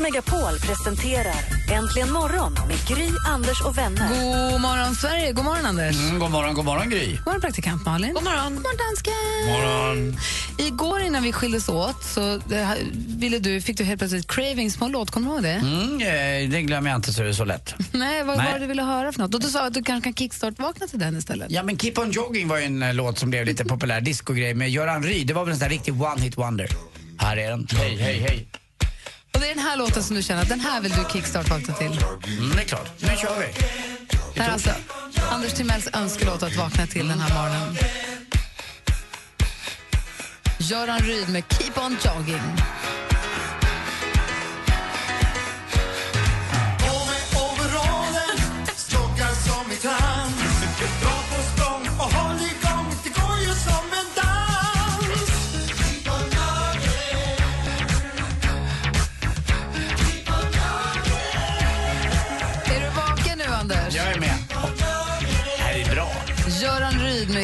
Megapol presenterar Äntligen morgon med Gry, Anders och vänner. God morgon, Sverige. God morgon, Anders. Mm, god morgon, god morgon Gry. God morgon, praktikant Malin. God morgon. God morgon, dansken. morgon. Igår innan vi skildes åt så eh, ville du, fick du helt plötsligt cravings på en låt. Kommer du ihåg det? Mm, eh, det glömmer jag inte så det är så lätt. Nej, vad Nej. var det du ville höra för något? Och du sa att du kanske kan kickstart-vakna till den istället. Ja men Keep on jogging var ju en eh, låt som blev lite populär, discogrej med Göran Ryd. Det var väl en sån där riktig one-hit wonder. Här är den. Hej, hej, hej. Är den här låten som du känner att den här vill du kickstart-vakna till. Mm, det är klart. Nu kör vi. Det här är alltså Anders Timells önskelåt att vakna till den här morgonen. Göran Ryd med Keep on jogging.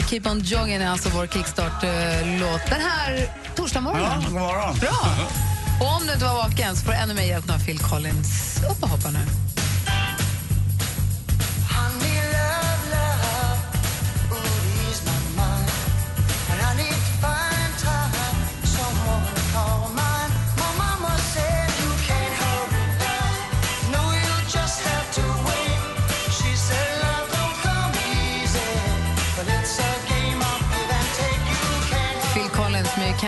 Keep on jogging är alltså vår kickstart-låt den här torsdagsmorgonen. Ja, god morgon. Bra! Och om du inte var vaken så får du ännu mer hjälp av Phil Collins. Upp och hoppa nu.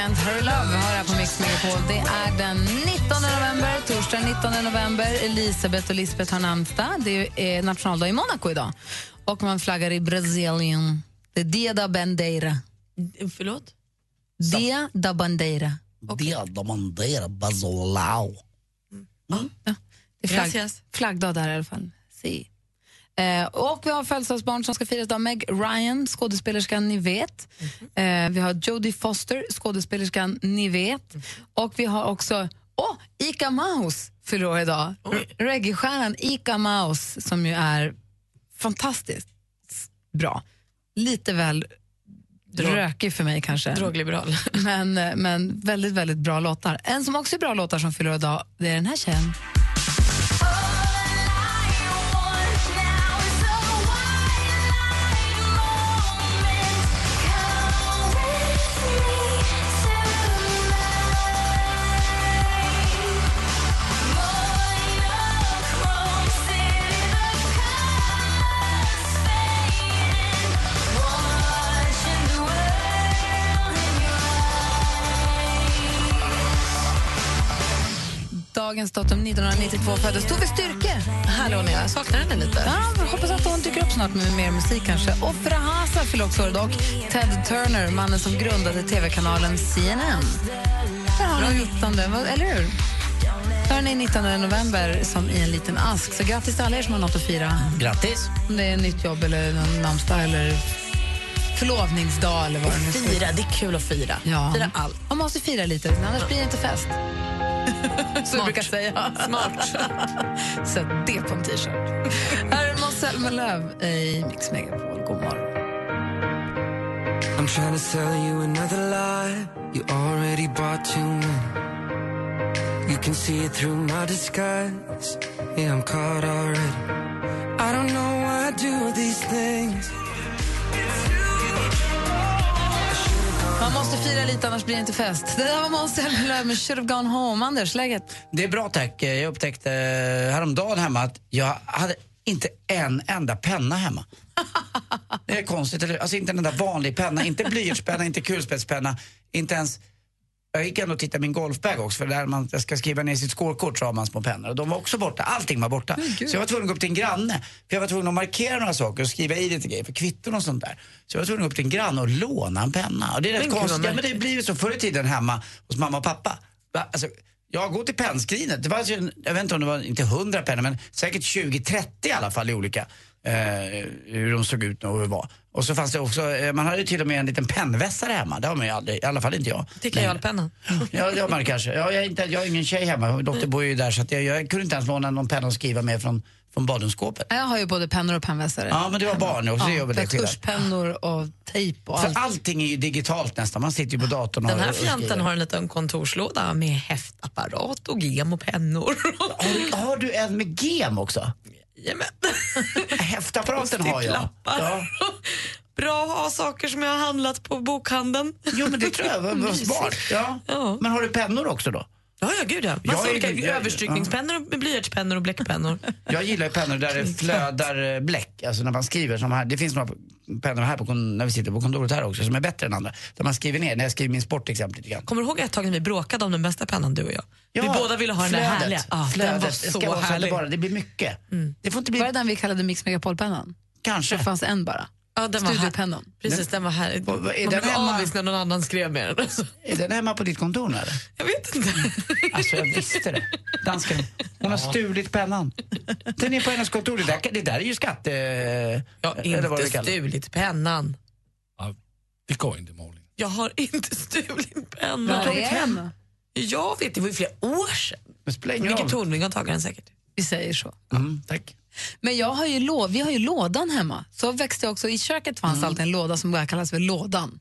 Can't Hurry Love har här på Mix Megapol. Det är den 19 november, torsdag 19 november. Elisabeth och Lisbeth har namnsdag. Det är nationaldag i Monaco idag. Och man flaggar i Brasilien. Det är Dia da Bandeira. Förlåt? Dia da Bandeira. Dia da bandera basolao. Det är flagg, Gracias. flaggdag där i alla fall. Si. Eh, och vi har födelsedagsbarn som ska firas idag. Meg Ryan, skådespelerskan ni vet. Eh, vi har Jodie Foster, skådespelerskan ni vet. Och vi har också oh, Ika Maus fyller år idag. Reggae-stjärnan Ika Maus som ju är fantastiskt bra. Lite väl Drog- rökig för mig kanske. Drogliberal. Men, eh, men väldigt, väldigt bra låtar. En som också är bra låtar som fyller år idag, det är den här tjejen. Dagens datum 1992 föddes Tove Styrke. Hallå, jag saknar henne lite. Ja, hoppas att hon dyker upp snart med mer musik kanske. Och Frahasa fyller också år idag. Och Ted Turner, mannen som grundade tv-kanalen CNN. Där har ni 19, vad- eller hur? Där ni 19 november som i en liten ask. Så grattis till alla er som har något att fira. Grattis. Om det är nytt jobb eller namnsdag eller förlovningsdag eller vad det nu Fira, det är kul att fira. Ja. Fira allt. Man måste fira lite, annars blir det inte fest. Så jag brukar säga. Smart. Sätt det på en t-shirt. Här är Måns Zelmerlöw i Mix Megapol. God morgon. I'm trying to sell you another lie. You already bought too many. You can see it through my disguise. Yeah, I'm caught already. Fira lite, annars blir det inte fest. Det där var Måns Zelmerlöw med Should have gone home. Anders, läget? Det är bra tack. Jag upptäckte eh, häromdagen hemma att jag hade inte en enda penna hemma. Det är konstigt, eller Alltså inte en enda vanlig penna, inte blyertspenna, inte kulspetspenna, inte ens jag gick ändå och tittade i min golfbag också för där man ska skriva ner sitt skårkort så har man små pennor och de var också borta, allting var borta. Så jag var tvungen att gå upp till en granne för jag var tvungen att markera några saker och skriva i lite grejer för kvitton och sånt där. Så jag var tvungen att gå upp till en granne och låna en penna. Och det är rätt Men konstigt, ja, men det blir ju så förr i tiden hemma hos mamma och pappa. Alltså, jag går till pennskrinet, det var jag vet inte om det var inte hundra pennor men säkert 20-30 i alla fall i olika. eh, hur de såg ut och hur det var. Och så fanns det också, eh, man hade ju till och med en liten pennvässare hemma. Det har man ju aldrig, i alla fall inte jag. Till kajalpennan. Ja, det har man kanske. Ja, jag, är inte, jag har ingen tjej hemma, dotter bor ju där så att jag, jag kunde inte ens låna någon penna och skriva med från, från badrumsskåpet. Jag har ju både pennor och pennvässare. Ja, men det var barn också, det gör väl det skillnad. Och tejp och För allt. allting är ju digitalt nästan, man sitter ju på datorn och Den här och fjanten har en liten kontorslåda med häftapparat och gem och pennor. Har du, har du en med gem också? Jajamän. Häftapparaten har jag. Ja. Bra att ha saker som jag har handlat på bokhandeln. Jo men det tror jag var var smart. Ja. Ja. Men har du pennor också då? Ja, ja, gud ja. Jag Massa olika jag- överstrykningspennor, med blyertspennor och bläckpennor. Jag gillar ju pennor där det flödar eh, bläck, alltså när man skriver som här. Det finns några pennor här på, när vi sitter på kontoret här också som är bättre än andra. Där man skriver ner, när jag skriver min sport exempel lite grann. Kommer du ihåg ett tag när vi bråkade om den bästa pennan, du och jag? vi Ja, båda ville ha den där flödet. härliga. Den flödet. var det så ska vara så att det, härlig. bara, det blir mycket. Det får inte bli, Var det den vi kallade Mix Megapol-pennan? kanske. Det fanns en bara. Ja, den var här. Studiopennan. Precis, den var här. Vad är den hemma? avis när någon annan skrev med den. Är den hemma på ditt kontor nu eller? Jag vet inte. Alltså jag visste det. Dansken, hon har stulit pennan. Den är på hennes kontor. Det där, det där är ju skatte... Jag har inte stulit pennan. Det går inte Malin. Jag har inte stulit Var pennan. är den? Jag vet, det var ju flera år sedan. Ingen Micke. Tornving har tagit den säkert. Vi säger så. Mm, tack. Men jag har ju lå- vi har ju lådan hemma. Så växte jag också, I köket fanns alltid en låda som bara kallas för lådan.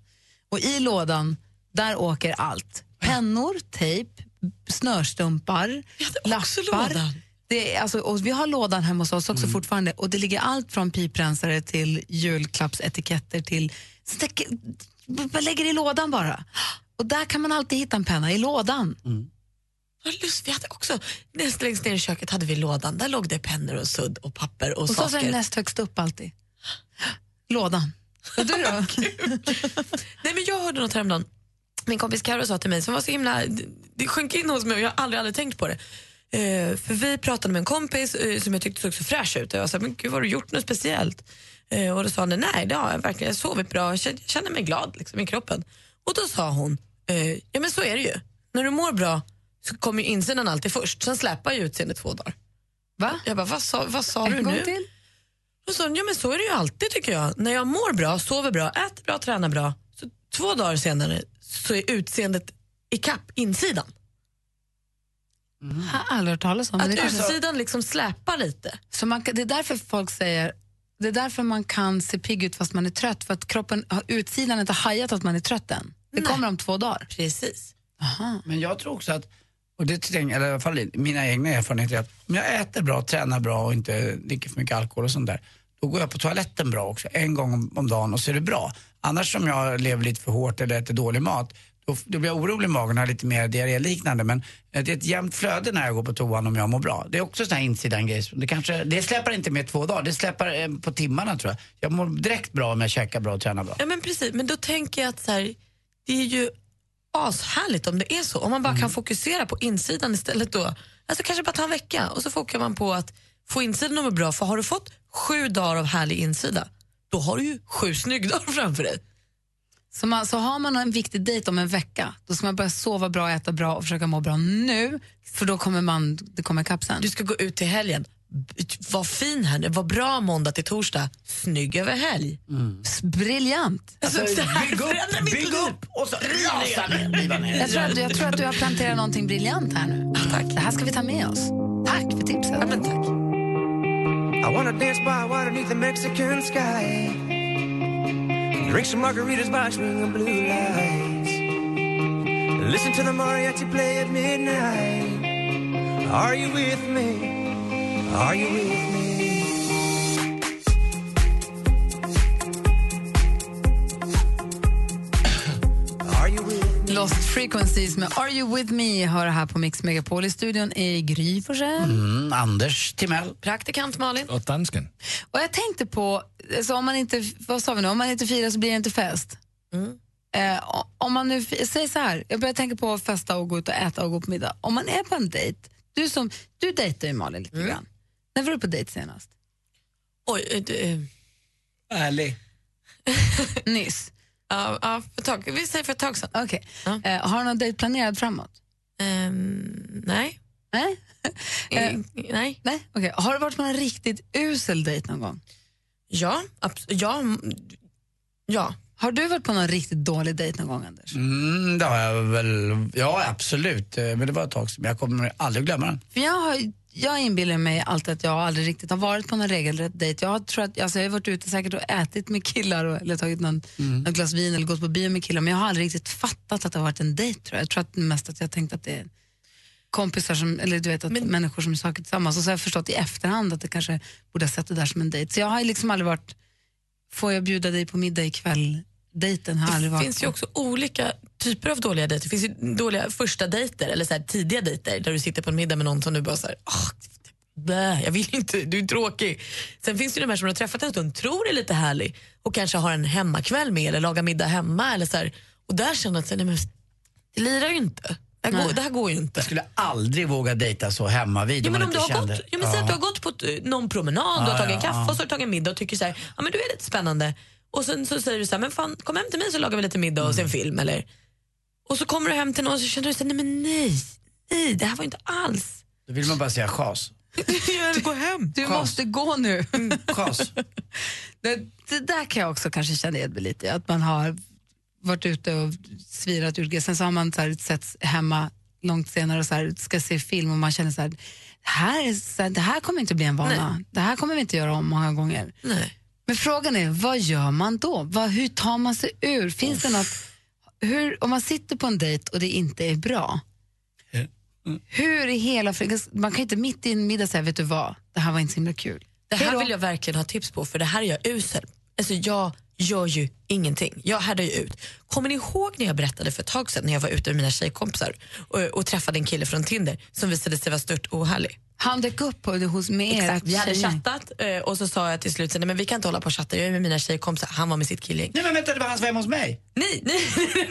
Och i lådan, där åker allt. Pennor, tejp, snörstumpar, lappar. lådan. Det är, alltså, och vi har lådan hemma hos oss också fortfarande. Och det ligger allt från piprensare till julklappsetiketter till... Man lägger i lådan bara. Och där kan man alltid hitta en penna, i lådan. Vad lust, vi hade också, näst längst ner i köket hade vi lådan. Där låg det pennor och sudd och papper och, Och så är saker. den näst högst upp alltid. Lådan. Och du då? Nej, men jag hörde något häromdagen. Min kompis Karo sa till mig, som var så himla, det- sjönk in hos mig och jag har aldrig, aldrig tänkt på det. Eh, för vi pratade med en kompis eh, som jag tyckte såg så fräsch ut och jag sa, men gud har du gjort något speciellt? Eh, och då sa hon, nej det har jag verkligen, jag sovit bra, jag känner, jag känner mig glad liksom, i kroppen. Och då sa hon, eh, ja men så är det ju. När du mår bra så kommer ju insidan alltid först, sen släpar ju utseendet två dagar. Va? Jag bara, vad sa, vad sa du gång nu? till? Sa hon, ja men så är det ju alltid tycker jag. När jag mår bra, sover bra, äter bra, tränar bra, så två dagar senare så är utseendet i kapp insidan. Har aldrig hört talas om. Att det, utsidan liksom släpar lite. så man, det är därför folk säger det är därför man kan se pigg ut fast man är trött. För att kroppen, utsidan har inte hajat att man är trött än. Det Nej. kommer om två dagar. Precis. Men jag tror också att, och det tänker, eller i alla fall mina egna erfarenheter är att om jag äter bra, tränar bra och inte dricker för mycket alkohol och sånt där, då går jag på toaletten bra också, en gång om, dagen och så är det bra. Annars om jag lever lite för hårt eller äter dålig mat, då, då blir jag orolig i magen och har lite mer diarréliknande. Men eh, det är ett jämnt flöde när jag går på toan om jag mår bra. Det är också sån här insidan grej. Det, kanske, det släpar inte med två dagar, det släpar eh, på timmarna tror jag. Jag mår direkt bra om jag käkar bra och tränar bra. Ja men precis, men då tänker jag att så här, det är ju ashärligt om det är så. Om man bara Mm. kan fokusera på insidan istället då. Alltså kanske bara ta en vecka och så fokuserar man på att få insidan att må bra. För har du fått sju dagar av härlig insida, då har du ju sju snyggdagar framför dig. Så, man, så har man en viktig dejt om en vecka, då ska man börja sova bra, äta bra och försöka må bra nu. För då kommer man, det kommer ikapp sen. Du ska gå ut till helgen. Var fin här nu, var bra måndag till torsdag, snygg över helg. S- Briljant! Alltså, här bygg upp, bygg upp och så rasa ner. Jag tror, att, jag tror att du har planterat någonting briljant här nu. Tack. Det här ska vi ta med oss. Tack för tipset. Ja, men tack. I wanna dance by water beneath the Mexican sky. Drink some margaritas by swinging blue lights. Listen to the mariachi play at midnight. Are you with me? Are you with me? Are you with me? Lost Frequencies med Are You With Me hör här på Mix Megapol. I studion är Gry Forssell. Mm, Anders Timell. Praktikant Malin. Och dansken. Och jag tänkte på, alltså om man inte, vad sa vi nu, om man inte firar så blir det inte fest. Eh, o- om man nu, säg så här, jag börjar tänka på att festa och gå ut och äta och gå på middag. Om man är på en dejt, du som, du dejtar ju Malin lite grann. När var du på dejt senast? Oj, det, eh, Ärlig. Nyss. ja, ja, för ett tag. Vi säger för ett tag sedan. Okej. Ja. Eh, har du någon dejt planerad framåt? Ehm, nej. Nej? Eh, nej. Nej? Okej. Har du varit på en riktigt usel dejt någon gång? Ja, ja, ja. Har du varit på någon riktigt dålig dejt någon gång, Anders? Mm, det har jag väl. Ja, absolut. Eh, Men det var ett tag sedan. Jag kommer aldrig glömma den. För jag, har, jag inbillar mig alltid att jag aldrig riktigt har varit på någon regelrätt dejt. Jag har, tror att, alltså jag har varit ute säkert och ätit med killar och, eller tagit någon, någon glas vin eller gått på bio med killar men jag har aldrig riktigt fattat att det har varit en dejt. Tror jag. jag tror att mest att jag har tänkt att det är kompisar som, eller du vet att människor som är saker tillsammans och så har jag förstått i efterhand att det kanske borde ha sett det där som en dejt. Så jag har liksom aldrig varit, får jag bjuda dig på middag ikväll? Dejten har Det finns ju också olika typer av dåliga dejter. Det finns ju dåliga första dejter eller så här tidiga dejter där du sitter på en middag med någon som du bara så här, "Åh, blä, jag vill inte, du är tråkig. Sen finns det ju de här som du har träffat en stund, tror är lite härlig och kanske har en hemmakväll med eller lagar middag hemma eller så här, och där känner att nej, men, det lirar ju inte. Det här, går, det här går ju inte. Jag skulle aldrig våga dejta så hemma vid Ja, men om du har, kände. gått, ja, men säg att du har gått på någon promenad, du har Ja, tagit en ja, kaffe ja. och så har du tagit en middag och tycker så här, ja men du är lite spännande. Och sen så säger du så här, men fan kom hem till mig så lagar vi lite middag och Mm. en film. Eller, och så kommer du hem till någon och så känner du så här, nej men nej, nej det här var inte alls. Då vill man bara säga chas. Gå hem. Du måste gå nu. Chas. Det, det där kan jag också kanske känna igen mig lite att man har varit ute och svirat ur Sen så har man så här, sett hemma långt senare och så här, ska se film och man känner så här, här, är så det här kommer inte bli en vana. Det här kommer vi inte göra om många gånger. Nej. Men frågan är, vad gör man då? Vad, hur tar man sig ur? Finns det något, hur, om man sitter på en dejt och det inte är bra, hur i hela friden, man kan inte mitt i en middag säga, vet du vad, det här var inte så himla kul. Det här vill jag verkligen ha tips på för det här är jag usel. Alltså jag gör ju ingenting. Jag härdar ju ut. Kommer ni ihåg när jag berättade för ett tag sedan när jag var ute med mina tjejkompisar och, och träffade en kille från Tinder som visade sig vara stört ohärlig? Han dök upp på, hos med Exakt. Vi hade chattat eh, och så sa jag till slut, nej men vi kan inte hålla på och chatta, jag är med mina tjejkompisar, han var med sitt killgäng. Nej men vänta, det var han som var hemma hos mig. Nej, nej,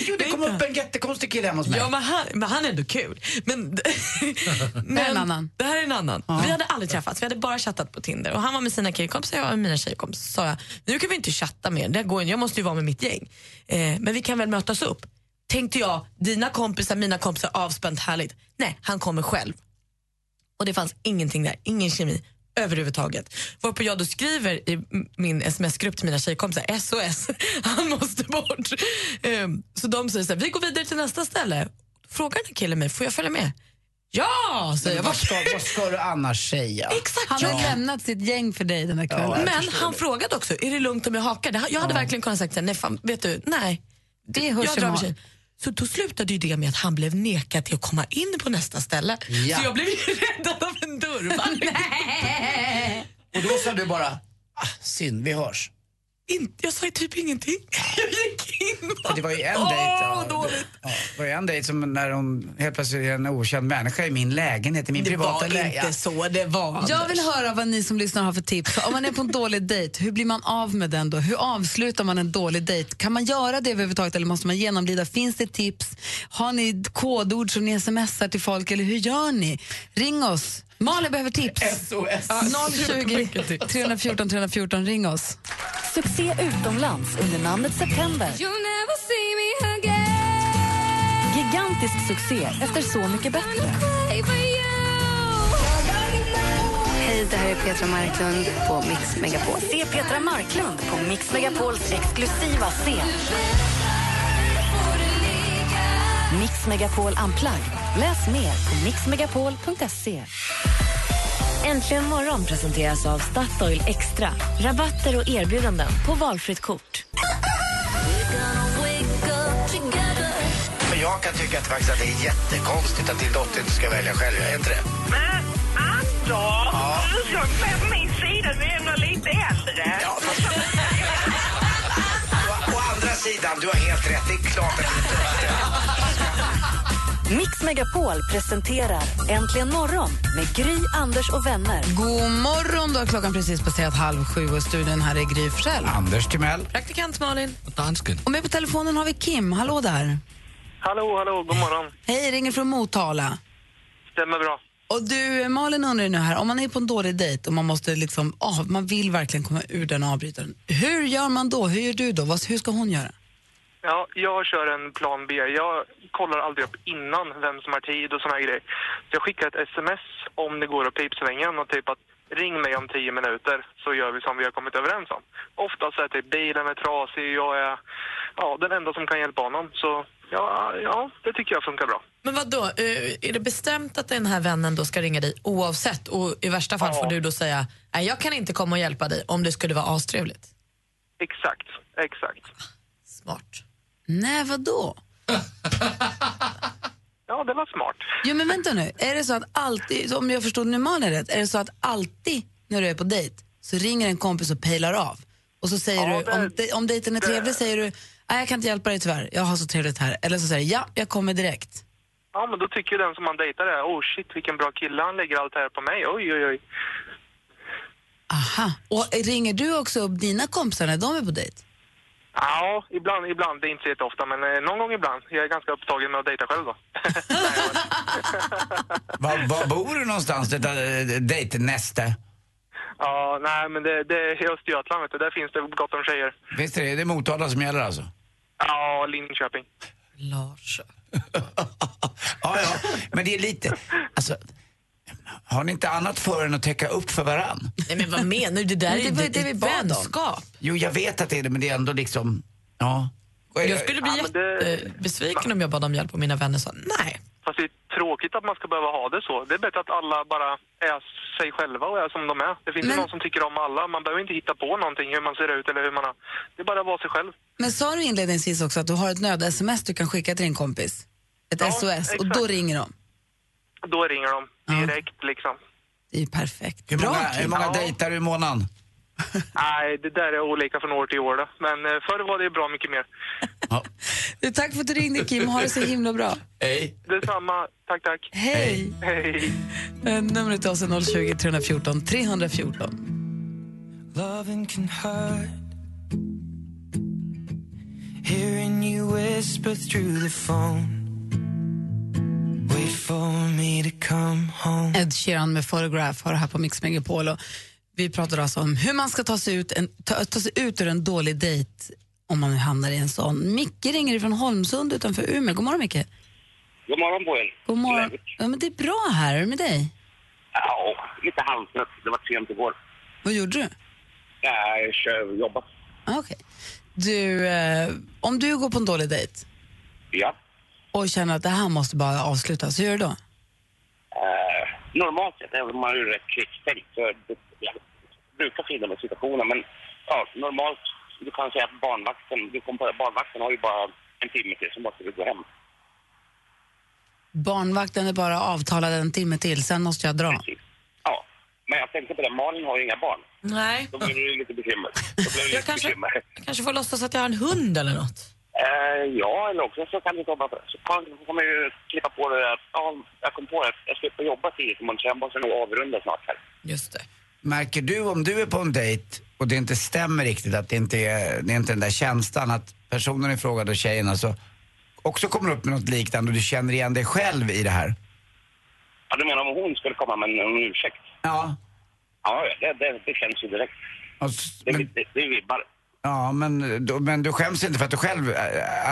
Jo, det kom upp en jättekonstig kille hemma hos mig. Ja, men han, men han är ändå kul. Men, men, en annan. Det här är en annan. Vi hade aldrig träffats, vi hade bara chattat på Tinder. Och Han var med sina killkompisar, jag var med mina tjejkompisar. Så sa jag, nu kan vi inte chatta mer, det går inte. jag måste ju vara med mitt gäng. Eh, men vi kan väl mötas upp. Tänkte jag, dina kompisar, mina kompisar, avspänt, härligt. Nej, han kommer själv. Och det fanns ingenting där, ingen kemi överhuvudtaget. Varpå jag då skriver i min sms-grupp till mina tjejkompisar, SOS, han måste bort. Ehm, så de säger så här, vi går vidare till nästa ställe. Frågar den killen mig, får jag följa med? Ja, säger jag. Vad ska, vad ska du annars säga? Exakt, Han ja. har lämnat sitt gäng för dig den här kvällen. jag Men han det. frågade också, är det lugnt om jag hakar? Det- Jag hade verkligen kunnat säga, nej, fan, vet du, nej. Det hörs jag drar. Så då slutade ju det med att han blev nekad till att komma in på nästa ställe. Ja. Så jag blev ju räddad av en dörrvakt. Och då sa du bara, ah, synd, vi hörs. In, jag sa ju typ ingenting. Jag gick Ja, det var ju en Åh, dejt. Ja, dåligt. det, ja, det var ju en dejt som när hon helt plötsligt är en okänd människa i min lägenhet, i min Det privata var lägenhet. inte så det var. Jag vill höra vad ni som lyssnar har för tips. Om man är på en dålig dejt, hur blir man av med den då? Hur avslutar man en dålig dejt? Kan man göra det överhuvudtaget eller måste man genomlida? Finns det tips? Har ni kodord som ni smsar till folk eller hur gör ni? Ring oss. Malin behöver tips. SOS. 020 314 314, ring oss. Succé utomlands under namnet September. Gigantisk succé efter Så mycket bättre. Hej, det här är Petra Marklund på Mix Megapol. Se Petra Marklund på Mix Megapols exklusiva scen. Mix Megapol Unplugged. Läs mer på mixmegapol.se. Äntligen morgon presenteras av Statoil Extra. Rabatter och erbjudanden på valfritt kort. Men jag kan tycka att, faktiskt att det är jättekonstigt att din dotter inte ska välja själv. Är inte det? Men Anders, du ska med på min sida, du är ändå lite äldre. Ja, å, å andra sidan, du har helt rätt. Det är klart att det inte Mix Megapol presenterar Äntligen morgon med Gry, Anders och vänner. God morgon, då har klockan precis passerat halv sju och i studion här är Gry Forssell. Anders Timell. Praktikant Malin. Dansken. Och med på telefonen har vi Kim. Hallå där. Hallå, hallå, god morgon. Hej, ringer från Motala. Stämmer bra. Och du, Malin undrar nu här, om man är på en dålig dejt och man måste liksom, ah, man vill verkligen komma ur den avbrytaren. Hur gör man då? Hur gör du då? Hur ska hon göra? Ja, jag kör en plan B. Jag kollar aldrig upp innan vem som har tid och såna här grejer. Så jag skickar ett sms om det går att pipsvängen och typ att ring mig om tio minuter så gör vi som vi har kommit överens om. Oftast är det bilen är trasig, jag är ja, den enda som kan hjälpa honom. Så ja, ja det tycker jag funkar bra. Men vad då? är det bestämt att den här vännen då ska ringa dig oavsett och i värsta fall Ja. får du då säga nej jag kan inte komma och hjälpa dig om det skulle vara astrevligt? Exakt, exakt. Smart. Nej, vadå? Ja, det var smart. Jo, men vänta nu. Är det så att alltid, om jag förstod nu Malin rätt, är det så att alltid när du är på dejt så ringer en kompis och pejlar av? Och så säger Ja, du, det- om, de, om dejten är trevlig säger du, nej jag kan inte hjälpa dig tyvärr, jag har så trevligt här. Eller så säger du, ja, jag kommer direkt. Ja, men då tycker ju den som man dejtar det, oh shit vilken bra kille, han lägger allt det här på mig, oj oj oj. Aha. Och ringer du också upp dina kompisar när de är på dejt? Ja, ibland, ibland, det är inte så jätteofta, men eh, någon gång ibland. Jag är ganska upptagen med att dejta själv då. Var, var bor du någonstans, detta äh, dejtnäste? Ja, nej men det, det är i Östergötland vet du, där finns det gott om tjejer. Visst är det, det är Motala som gäller alltså? Ja, Linköping. Lars. Ja, ja, men det är lite, alltså, har ni inte annat för än att täcka upp för varann? Nej men vad menar du? Det där Men är det ju ju det vi bad om. vänskap. Jo, jag vet att det är det, men det är ändå liksom, ja. Jag skulle bli jättebesviken om jag bad om hjälp och mina vänner sa nej. Fast det är tråkigt att man ska behöva ha det så. Det är bättre att alla bara är sig själva och är som de är. Det finns ju Men- någon som tycker om alla. Man behöver inte hitta på någonting, hur man ser ut eller hur man har. Det är bara att vara sig själv. Men sa du inledningsvis också att du har ett nöd-sms du kan skicka till din kompis? Ett Ja, SOS, och exakt. då ringer de? Då ringer de direkt liksom. Det är ju perfekt. Hur Bra, många, hur många Ja. dejtar du i månaden? Nej, det där är olika från år till år då. Men eh, förr var det bra mycket mer. Du, tack för att du ringde Kim, ha det så himla bra. Hej. Detsamma. Tack, tack. Hej. Hej. Eh, Numret till oss är 020 314 314. Loving can hurt. Hearing you whisper through the phone. Ed Sheeran med Photograph har det här på Mix Megapol. Och vi pratar alltså om hur man ska ta sig, ut en, ta, ta sig ut ur en dålig dejt om man hamnar i en sån. Micke ringer från Holmsund utanför Umeå. God morgon Micke. God morgon på er. God morgon. Ja, men det är bra här. Hur är det med dig? Ja, lite halvtrött. Det var sent igår. Vad gjorde du? Jag kör jobba. Ah, Okej. Du, eh, om du går på en dålig dejt Ja. Och känner att det här måste bara avslutas, hur gör du då? Eh, normalt sett är man ju rätt kvicktänkt. Så det- jag brukar finna i situationen. Men ja, normalt, du kan säga att barnvakten, du kom på, det, barnvakten har ju bara en timme till, så måste du gå hem. Barnvakten är bara avtalad en timme till, sen måste jag dra. Ja. Men jag tänkte på det, Malin har ju inga barn. Nej. Då blir det lite bekymmer. Då blir det Jag kanske, bekymmer. jag kanske får låtsas att jag har en hund eller något. Eh, ja, eller också så kan du komma, så kan, så kan man ju klippa på det där. Ja, jag kom på det. Jag ska upp och jobba tidigt imorgon, så jag måste nog avrunda snart här. Just det. Märker du om du är på en dejt och det inte stämmer riktigt, att det inte är, det är inte den där känslan att personen i fråga, då tjejen alltså, också kommer upp med något liknande och du känner igen dig själv i det här? Ja, du menar om hon skulle komma med en, en ursäkt? Ja. Ja, det, det, det känns ju direkt. Det, det, det är vibbar. Ja, men, då, men du skäms inte för att du själv,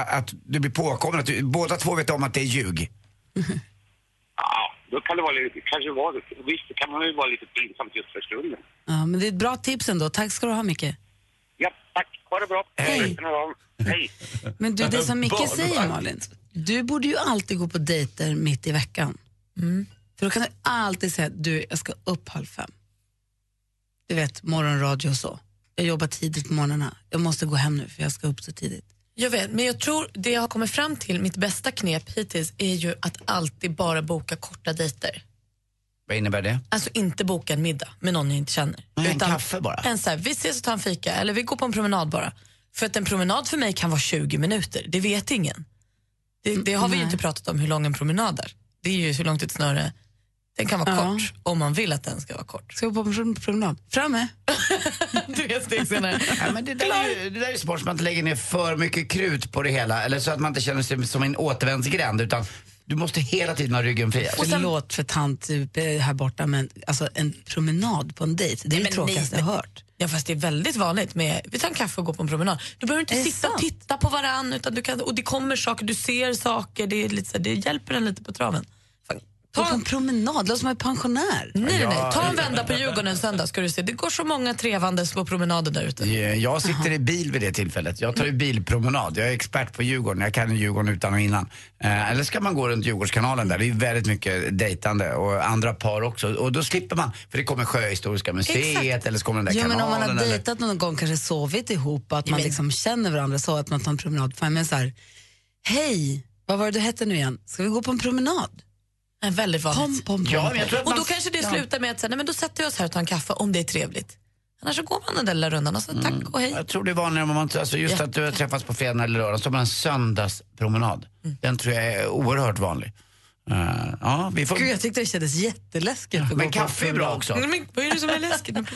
att du blir påkommen, att du, båda två vet om att det är ljug? Ja, då kan det vara lite, kanske vara, visst det kan man ju vara lite pinsamt just för stunden. Ja, men det är ett bra tips ändå. Tack ska du ha, Micke. Ja, tack. Ha det bra. Hej. Hej. Men du, det som Micke säger Malin, du borde ju alltid gå på dejter mitt i veckan. För då kan du alltid säga, du jag ska upp halv fem. Du vet, morgonradio och så. Jag jobbar tidigt på morgnarna. Jag måste gå hem nu för jag ska upp så tidigt. Jag vet, men jag tror det jag har kommit fram till, mitt bästa knep hittills, är ju att alltid bara boka korta dejter. Vad innebär det? Alltså inte boka en middag med någon jag inte känner. Nej, en kaffe bara? En så här, vi ses och tar en fika eller vi går på en promenad bara. För att en promenad för mig kan vara 20 minuter, det vet ingen. Det, det har vi ju nej. inte pratat om hur lång en promenad är. Det är ju hur långt ett snöre, den kan vara Ja. kort om man vill att den ska vara kort. Ska vi på en promenad? Framme! Tre steg senare. Ja, men det, där är ju, det där är ju smart så man inte lägger ner för mycket krut på det hela. Eller så att man inte känner sig som en återvändsgränd. Utan du måste hela tiden ha ryggen fri. Förlåt för tant eh, här borta, men alltså, en promenad på en dejt, det är det tråkigaste jag har hört. Ja fast det är väldigt vanligt med, vi tar en kaffe och går på en promenad. Du behöver inte Är sitta och sant? titta på varann utan du kan, och det kommer saker, du ser saker, det, är lite så det hjälper en lite på traven. På en promenad, låter som en pensionär. Nej, nej, nej. Ta en vända på Djurgården en söndag ska du se. Det går så många trevandes på promenaden där ute. Jag sitter i bil vid det tillfället. Jag tar ju bilpromenad. Jag är expert på Djurgården. Jag kan ju Djurgården utan och innan. Eh, eller ska man gå runt Djurgårdskanalen där? Det är väldigt mycket dejtande och andra par också. Och då slipper man, för det kommer Sjöhistoriska museet Exakt. eller så kommer den där Ja, men om man kanalen. har eller... dejtat någon gång, kanske sovit ihop, att man liksom känner varandra så att man tar en promenad. Men så här, hej, vad var det du hette nu igen? Ska vi gå på en promenad? En väldigt vanligt. Pom, pom, pom, Ja, men jag tror att Och man- då kanske det ja. slutar med att säga, nej, men då sätter vi oss här och tar en kaffe om det är trevligt. Annars så går man den där lilla rundan och så tack och hej. Jag tror det är vanligare om man, alltså just att du har träffats på fredag eller lördag, så har man en söndagspromenad. Mm. Den tror jag är oerhört vanlig. Eh, ja, vi får... Gud, jag tyckte det kändes jätteläskigt. att gå Men på kaffe är bra också. Men vad är det som är läskigt?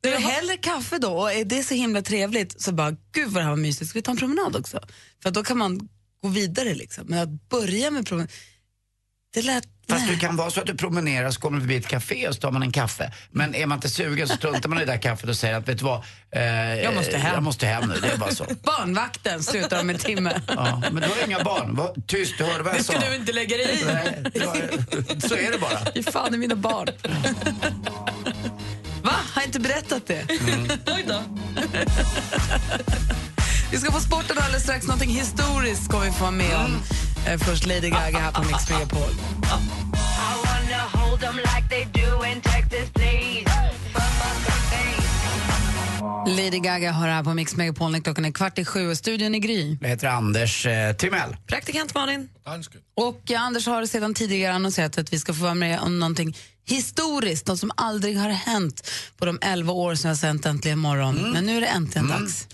Du hellre kaffe då och är det så himla trevligt så bara, gud vad det här var mysigt, ska vi ta en promenad också? För då kan man gå vidare liksom. Men att börja med promenad, det lät... Fast det kan vara så att du promenerar så kommer du förbi ett café och så tar man en kaffe. Men är man inte sugen så struntar man i det där kaffet och säger att vet du vad, eh, jag måste hem. Jag måste hem nu, det är bara så. Barnvakten slutar om en timme. Ja, men du har inga barn. Va? Tyst, du hörde vad jag Det sa. ska du inte lägga dig i. Nej, det så är det bara. Ge fan i mina barn. Va? Har jag inte berättat det? Oj då. Vi ska få sporten alldeles strax. Någonting historiskt ska vi få vara med om. Eh, Först Lady Gaga här på Mix Megapol. Lady Gaga har här på Mix Megapol när klockan är kvart i sju och studion i Gry. Jag heter Anders eh, Timell. Praktikant Malin. Och eh, Anders har sedan tidigare annonserat att vi ska få vara med om någonting historiskt, något som aldrig har hänt på de 11 år som jag har sänt Äntligen morgon. Men nu är det äntligen dags.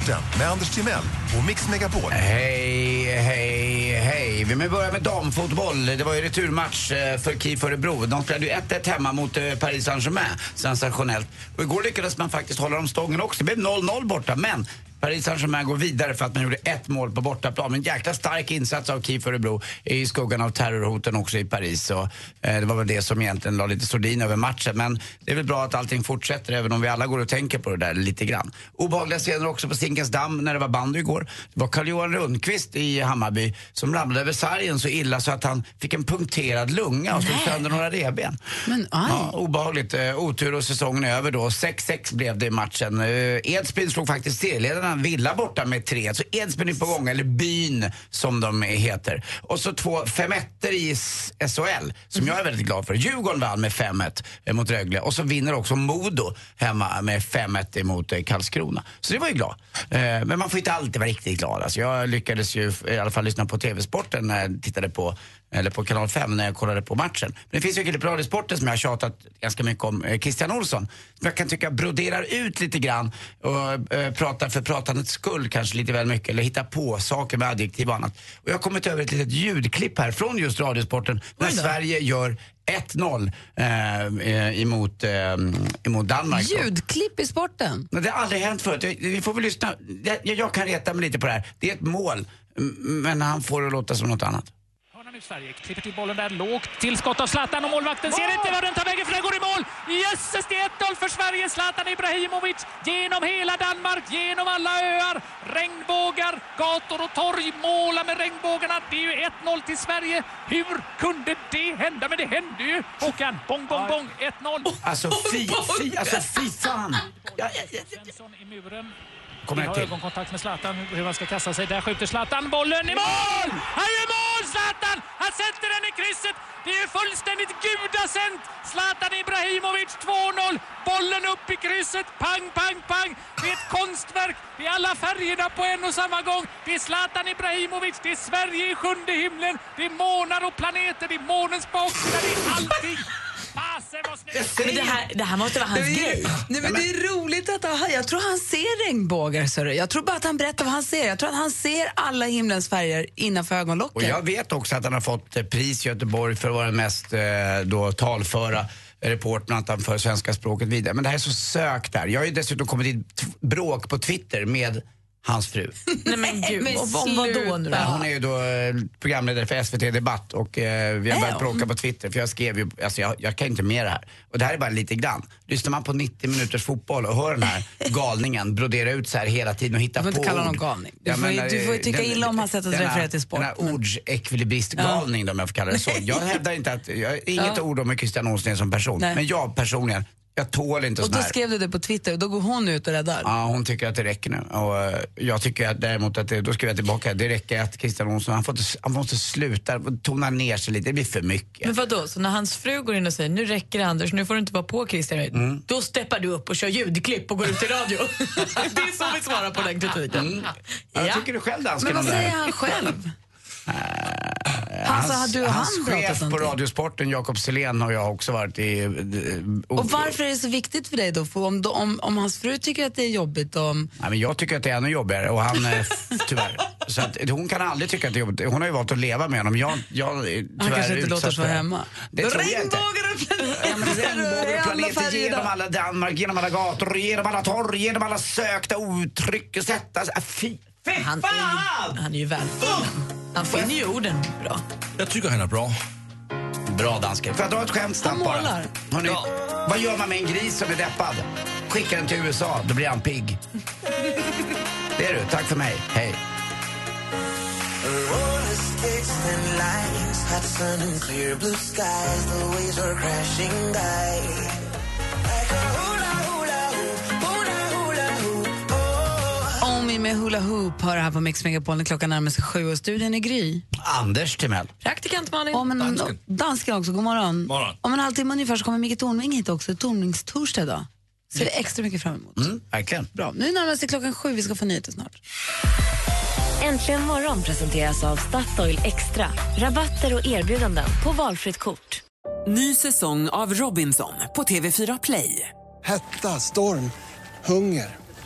Sporten med Anders Timell och Mix Megapol. Hej, hej, hej. Vi börjar med damfotboll. Det var ju returmatch eh, för KIF Örebro. De spelade ju 1-1 hemma mot eh, Paris Saint-Germain. Sensationellt. Och igår lyckades man faktiskt hålla dem stången också. Det blev 0-0 borta, men Paris Saint-Germain går vidare för att man gjorde ett mål på bortaplan. Men en jäkla stark insats av KIF Örebro i skuggan av terrorhoten också i Paris. Så, eh, det var väl det som egentligen la lite sordin över matchen. Men det är väl bra att allting fortsätter även om vi alla går och tänker på det där lite grann. Obehagliga scener också på Zinkensdamm när det var bandy igår. Det var Carl-Johan Rundqvist i Hammarby som ramlade över sargen så illa så att han fick en punkterad lunga och slog sönder några revben. Men. Ja, obehagligt. Eh, otur och säsongen är över då. 6-6 blev det i matchen. Eh, Edsbyn slog faktiskt serieledarna Villa borta med 3 Så Edsbyn är på gång, eller Byn som de heter. Och så två femetter i SHL som jag är väldigt glad för. Djurgården vann med 5-1 eh, mot Rögle och så vinner också Modo hemma med 5-1 emot eh, Karlskrona. Så det var ju glad. Eh, men man får inte alltid vara riktigt glad. Alltså jag lyckades ju i alla fall lyssna på TV-sporten när jag tittade på eller på kanal 5 när jag kollade på matchen. Men det finns ju en kille på Radiosporten som jag har tjatat ganska mycket om, eh, Christian Olsson. Som jag kan tycka broderar ut lite grann och eh, pratar för pratandets skull kanske lite väl mycket eller hittar på saker med adjektiv och annat. Och jag har kommit över ett litet ljudklipp här från just Radiosporten när Sverige gör 1-0 eh, eh, emot, eh, emot Danmark. Ljudklipp i sporten. Men det har aldrig hänt förut. Vi- får väl lyssna. Jag, jag kan reta mig lite på det här. Det är ett mål, men han får det att låta som något annat. Nu Sverige, klipper till bollen där, lågt tillskott av Zlatan och målvakten ser inte var den tar vägen för den går i mål! Jösses, det är 1-0 för Sverige! Zlatan Ibrahimovic genom hela Danmark, genom alla öar, regnbågar, gator och torg, måla med regnbågarna. Det är ju 1-0 till Sverige. Hur kunde det hända? Men det hände ju! Håkan, bong, bong, bong, 1-0. Alltså fy, fy, alltså fy fan! Ja, ja, ja, Svensson i muren. Kommer har ögonkontakt med Zlatan, hur han ska kasta sig. Där skjuter Zlatan bollen i mål! Han gör mål, Zlatan! Han sätter den i krysset. Det är fullständigt gudasänt! Zlatan Ibrahimovic 2-0. Bollen upp i krysset. Pang, pang, pang. Det är ett konstverk. Det är alla färgerna på en och samma gång. Det är Zlatan Ibrahimovic. Det är Sverige i sjunde himlen. Det är månar och planeter. Det är månens baksida. Det är allting. Men det här, det här måste vara hans grej. Nej, men det är roligt att han, jag tror han ser regnbågar. Så jag tror bara att han berättar vad han ser. Jag tror att han ser alla himlens färger innanför Och ögonlocken. jag vet också att han har fått eh, pris i Göteborg för att vara den mest eh, då, talföra reportern att han för svenska språket vidare. Men det här är så sökt där. Jag har ju dessutom kommit i bråk på Twitter med hans fru. Nej men gud, Men om vad då nu då? Ja, hon är ju då eh, programledare för SVT Debatt och eh, vi har börjat bråka på Twitter för jag skrev ju, alltså jag, jag kan inte med det här. Och det här är bara lite grann. Lyssnar man på 90 minuters fotboll och hör den här galningen brodera ut så här hela tiden och hitta Du får på inte kalla ord. honom galning. Du får men, du får ju eh, tycka illa om hans sätt att referera till sport, Den här ordsekvilibristgalning då, om jag får kalla det så. Jag hävdar inte att, jag, inget Ja. ord om hur Christian Olsson är som person. Nej. Men jag personligen, jag tål inte Och sån då här. skrev du det på Twitter och då går hon ut och räddar. Ja, hon tycker att det räcker nu. Och eh, jag tycker att däremot att det, då skriver jag tillbaka, det räcker att Christian Olsson, han, får inte, han måste sluta tona ner sig lite, det blir för mycket. Men vadå, så när hans fru går in och säger nu räcker det Anders, nu får du inte vara på Christian, Mm. då steppar du upp och kör ljudklipp och går ut i radio. det är så vi svarar på den kritiken. Jag tycker du själv dansken Men vad här? säger han själv? Hans, Alltså, har du och hans han chef på någonting? Radiosporten, Jakob Selén, har jag också varit i... eh, Och varför är det så viktigt för dig då? För om, om, om hans fru tycker att det är jobbigt om... Nej, men jag tycker att det är ännu jobbigare och han, eh, tyvärr. Så att, hon kan aldrig tycka att det är jobbigt. Hon har ju valt att leva med honom. Jag, jag är tyvärr Han kanske inte låter det. hemma. Det tror jag inte. Regnbågar och planeter genom alla Danmark, genom alla gator, genom alla torg, genom alla sökta uttryck. Sätta Fy, fy Han, fan! han är ju välfunnen. Han finner ju orden bra. Jag tycker han är bra. Bra dansken. Får jag dra ett skämt snabbt bara? målar. Hörrni, vad gör man med en gris som är deppad? Skickar den till USA, då blir han pigg. Det är du. Tack för mig. Hej. Med Hula Hoop hör här på Mix Megapol när klockan närmar sig sju och studion är Gry. Anders Timell. Praktikant Malin. Om en, dansken. dansken också, god morgon. Morgon. Om en halvtimme ungefär så kommer Micke Tornving hit också, Tornvingstorsdag idag. Ser vi extra mycket fram emot. Mm, verkligen. Bra. Nu närmar sig klockan sju, vi ska få nyheter snart. Äntligen morgon presenteras av Statoil Extra. Rabatter och erbjudanden på valfritt kort. Ny säsong av Robinson på TV4 Play. Hetta, storm, hunger.